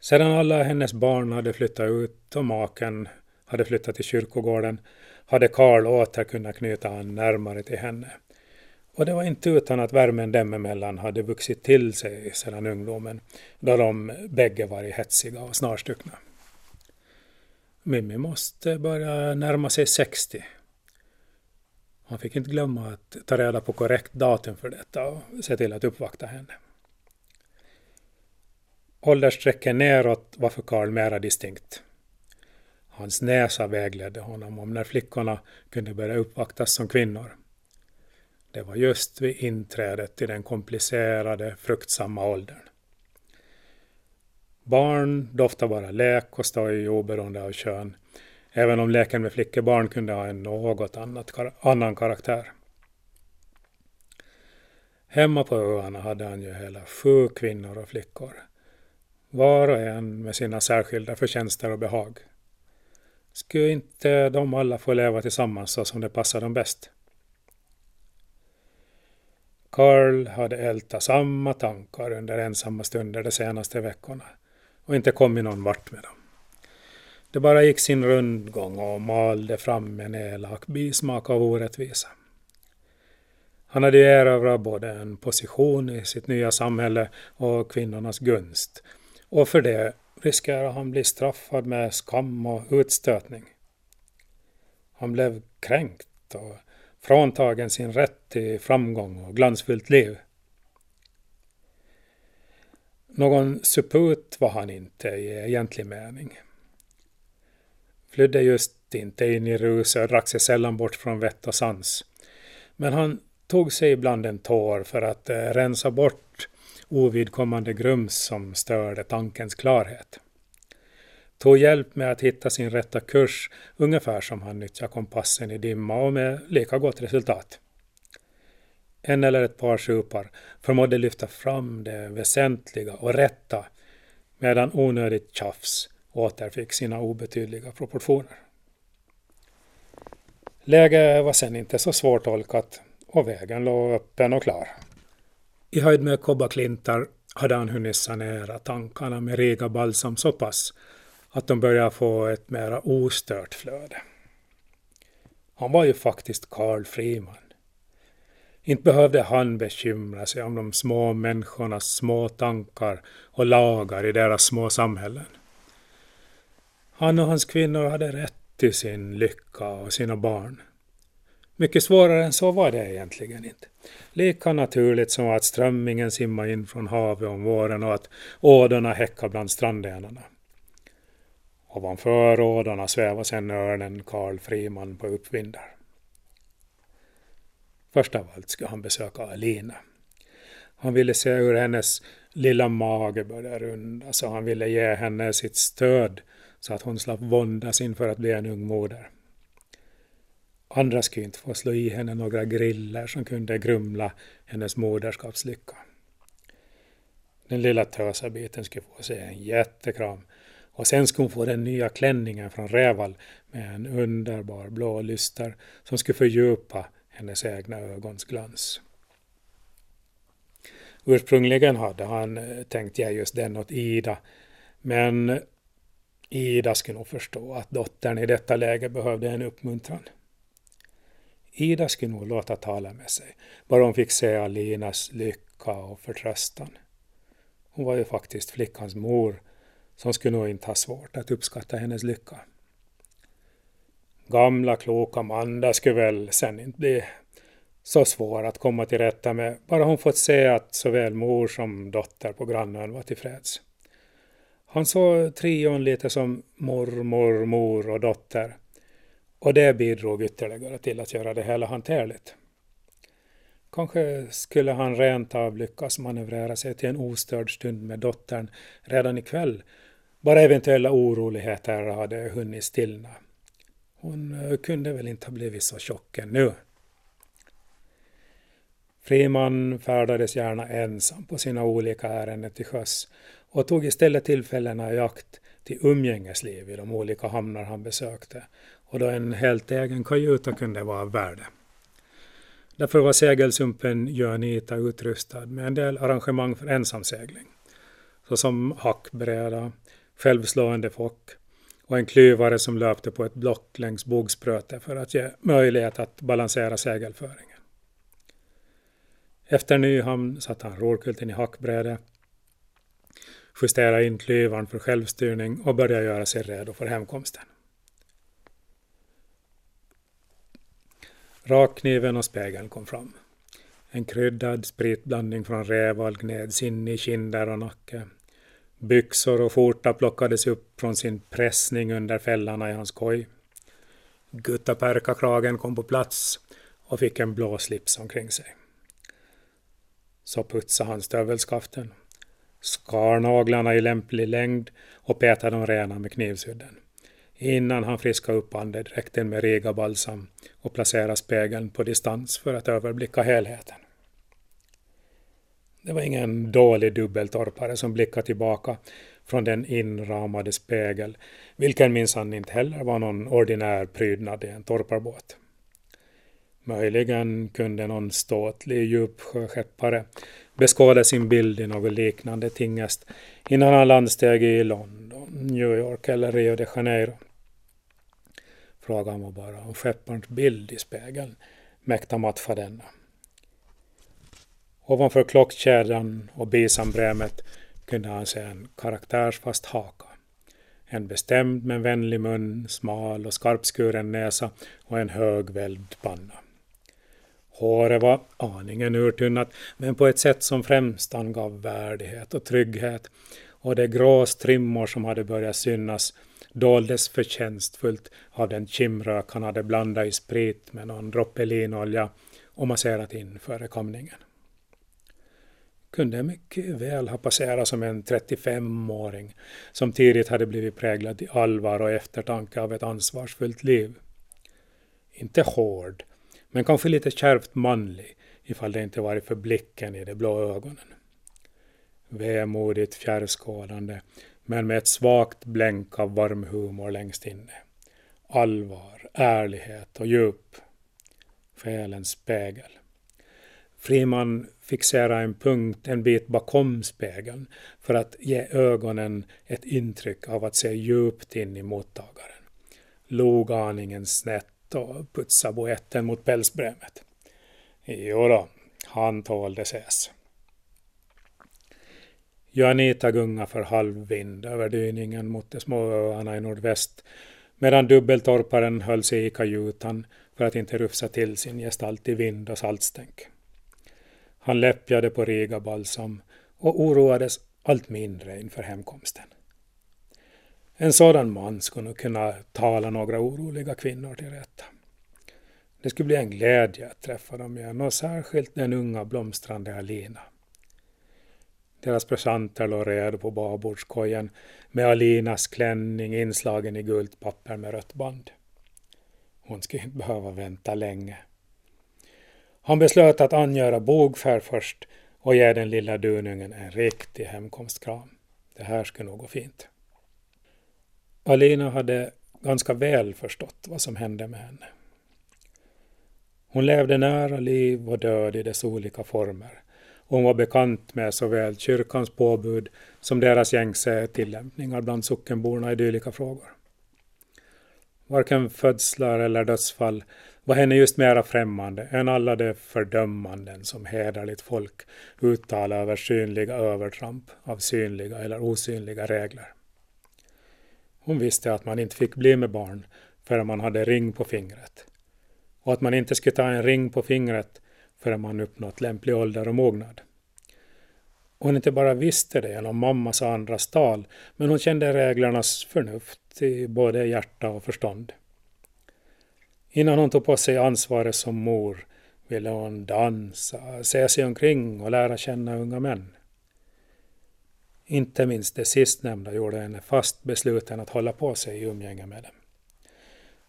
Sedan alla hennes barn hade flyttat ut och maken hade flyttat till kyrkogården hade Karl åter kunnat knyta an närmare till henne. Och det var inte utan att värmen dem emellan hade vuxit till sig sedan ungdomen, då de bägge varit hetsiga och snarstuckna. Mimmi måste börja närma sig 60. Han fick inte glömma att ta reda på korrekt datum för detta och se till att uppvakta henne. Åldersstrecket neråt var för Karl mera distinkt. Hans näsa vägledde honom om när flickorna kunde börja uppvaktas som kvinnor. Det var just vid inträdet i den komplicerade, fruktsamma åldern. Barn doftar bara lek och stoj oberoende av kön, även om leken med flickebarn kunde ha en något annat, annan karaktär. Hemma på öarna hade han ju hela sju kvinnor och flickor. Var och en med sina särskilda förtjänster och behag. Skulle inte de alla få leva tillsammans så som det passar dem bäst? Karl hade ältat samma tankar under ensamma stunder de senaste veckorna och inte kommit någon vart med dem. Det bara gick sin rundgång och malde fram en elak bismak av orättvisa. Han hade erövrat både en position i sitt nya samhälle och kvinnornas gunst och för det riskerar han bli straffad med skam och utstötning. Han blev kränkt och fråntagen sin rätt till framgång och glansfullt liv. Någon suput var han inte i egentlig mening. Flydde just inte in i rus och drack sig sällan bort från vett och sans. Men han tog sig ibland en tår för att eh, rensa bort ovidkommande grums som störde tankens klarhet. Tog hjälp med att hitta sin rätta kurs, ungefär som han nyttjar kompassen i dimma och med lika gott resultat. En eller ett par supar förmådde lyfta fram det väsentliga och rätta medan onödigt tjafs återfick sina obetydliga proportioner. Läget var sen inte så svårtolkat och vägen låg öppen och klar. I höjd med kobbaklintar hade han hunnit sanera tankarna med Riga balsam så pass att de började få ett mera ostört flöde. Han var ju faktiskt Karl Friman. Inte behövde han bekymra sig om de små människornas små tankar och lagar i deras små samhällen. Han och hans kvinnor hade rätt till sin lycka och sina barn. Mycket svårare än så var det egentligen inte. Lika naturligt som att strömmingen simmar in från havet om våren och att ådorna häckar bland strandenarna. Ovanför ådorna svävar sedan örnen Karl Friman på uppvindar. Först av allt skulle han besöka Alina. Han ville se hur hennes lilla mage började rundas och han ville ge henne sitt stöd så att hon slapp våndas inför att bli en ung moder. Andra skulle inte få slå i henne några griller som kunde grumla hennes moderskapslycka. Den lilla tösabiten skulle få sig en jättekram och sen skulle hon få den nya klänningen från Räval med en underbar blå lyster som skulle fördjupa hennes egna ögons glans. Ursprungligen hade han eh, tänkt ge just den åt Ida, men Ida skulle nog förstå att dottern i detta läge behövde en uppmuntran. Ida skulle nog låta tala med sig, bara hon fick se Alinas lycka och förtröstan. Hon var ju faktiskt flickans mor, som skulle nog inte ha svårt att uppskatta hennes lycka. Gamla kloka Manda skulle väl sen inte bli så svår att komma till rätta med, bara hon fått se att såväl mor som dotter på grannön var tillfreds. Han såg trion lite som mormor, mor och dotter och det bidrog ytterligare till att göra det hela hanterligt. Kanske skulle han rent av lyckas manövrera sig till en ostörd stund med dottern redan ikväll, bara eventuella oroligheter hade hunnit stillna. Hon eh, kunde väl inte ha blivit så tjock ännu. Friman färdades gärna ensam på sina olika ärenden till sjöss och tog istället tillfällena i akt till umgängesliv i de olika hamnar han besökte och då en helt egen kajuta kunde vara av värde. Därför var segelsumpen Jönita utrustad med en del arrangemang för ensamsegling. såsom hackbräda, självslående fock och en klyvare som löpte på ett block längs bogspröte för att ge möjlighet att balansera segelföringen. Efter Nyhamn satte han rorkulten i hackbräde, justerade in klyvaren för självstyrning och började göra sig redo för hemkomsten. Rakkniven och spegeln kom fram. En kryddad spritblandning från Reval gneds in i kinder och nacke. Byxor och skjorta plockades upp från sin pressning under fällarna i hans koj. Guttaperkakragen kom på plats och fick en blå slips omkring sig. Så putsade han stövelskaften, skar naglarna i lämplig längd och petade dem rena med knivsudden. Innan han friskade upp andedräkten med Riga balsam och placerade spegeln på distans för att överblicka helheten. Det var ingen dålig dubbeltorpare som blickade tillbaka från den inramade spegel, vilken minsann inte heller var någon ordinär prydnad i en torparbåt. Möjligen kunde någon ståtlig djupsjöskeppare beskåda sin bild i något liknande tingest innan han landsteg i London, New York eller Rio de Janeiro. Frågan var bara om skepparens bild i spegeln mäkta matcha denna. Ovanför klockkedjan och bisambrämet kunde han se en karaktärsfast haka. En bestämd men vänlig mun, smal och skarpskuren näsa och en hög, välvd panna. Håret var aningen urtunnat, men på ett sätt som främst angav värdighet och trygghet, och de grå strimmor som hade börjat synas doldes förtjänstfullt av den kimrök han hade blandat i sprit med någon droppe linolja och masserat in före komningen kunde mycket väl ha passerat som en 35-åring som tidigt hade blivit präglad i allvar och eftertanke av ett ansvarsfullt liv. Inte hård, men kanske lite kärvt manlig ifall det inte varit för blicken i de blå ögonen. Vemodigt fjärrskådande, men med ett svagt blänk av varm humor längst inne. Allvar, ärlighet och djup. Själens spegel. Friman fixerar en punkt en bit bakom spegeln för att ge ögonen ett intryck av att se djupt in i mottagaren. Log aningen snett och putsa boetten mot pälsbrämet. Jo då, han tålde ses. Juanita gunga för halvvind över dyningen mot de små öarna i nordväst medan dubbeltorparen höll sig i kajutan för att inte rufsa till sin gestalt i vind och saltstänk. Han läppjade på Riga balsam och oroades allt mindre inför hemkomsten. En sådan man skulle nog kunna tala några oroliga kvinnor till rätta. Det skulle bli en glädje att träffa dem igen och särskilt den unga blomstrande Alina. Deras presenter låg redo på babordskojen med Alinas klänning inslagen i gult papper med rött band. Hon skulle inte behöva vänta länge. Han beslöt att angöra bogfärd först och ge den lilla dunungen en riktig hemkomstkram. Det här skulle nog gå fint. Alina hade ganska väl förstått vad som hände med henne. Hon levde nära liv och död i dess olika former. Hon var bekant med såväl kyrkans påbud som deras gängse tillämpningar bland sockenborna i dylika frågor. Varken födslar eller dödsfall var henne just mera främmande än alla de fördömanden som hederligt folk uttalar över synliga övertramp av synliga eller osynliga regler. Hon visste att man inte fick bli med barn förrän man hade ring på fingret och att man inte skulle ta en ring på fingret förrän man uppnått lämplig ålder och mognad. Hon inte bara visste det genom mammas och andras tal, men hon kände reglernas förnuft i både hjärta och förstånd. Innan hon tog på sig ansvaret som mor ville hon dansa, se sig omkring och lära känna unga män. Inte minst det sistnämnda gjorde henne fast besluten att hålla på sig i umgänge med dem.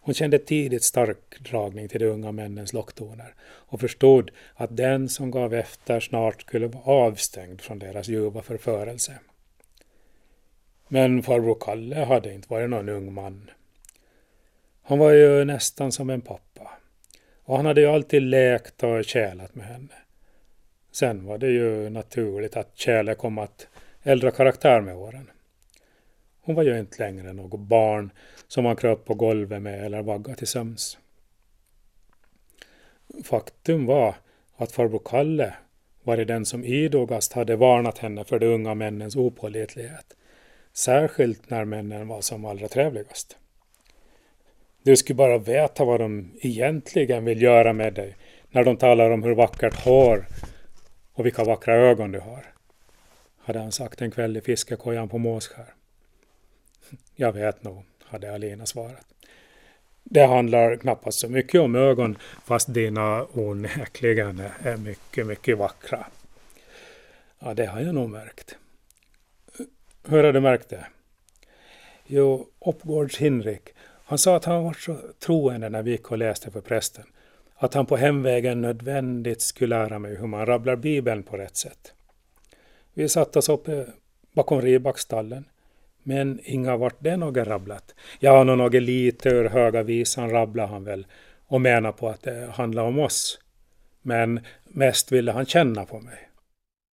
Hon kände tidigt stark dragning till de unga männens locktoner och förstod att den som gav efter snart skulle vara avstängd från deras ljuva förförelse. Men farbror Kalle hade inte varit någon ung man. Han var ju nästan som en pappa. Och han hade ju alltid lekt och kälat med henne. Sen var det ju naturligt att kärlek kom att äldra karaktär med åren. Hon var ju inte längre något barn som man kröp på golvet med eller vaggade till sömns. Faktum var att farbror Kalle varit den som idogast hade varnat henne för de unga männens opålitlighet. Särskilt när männen var som allra trevligast. Du skulle bara veta vad de egentligen vill göra med dig när de talar om hur vackert hår och vilka vackra ögon du har. Hade han sagt en kväll i fiskekojan på Måsskär. Jag vet nog, hade Alina svarat. Det handlar knappast så mycket om ögon, fast dina onekligen är mycket, mycket vackra. Ja, det har jag nog märkt. Hur har du märkt det? Jo, Oppgårds Hinrik, han sa att han var så troende när vi gick och läste för prästen, att han på hemvägen nödvändigt skulle lära mig hur man rabblar Bibeln på rätt sätt. Vi satte oss uppe bakom ribackstallen. Men inga vart det något rabblat. Ja, något lite ur Höga visan rabblade han väl och menar på att det handlar om oss. Men mest ville han känna på mig.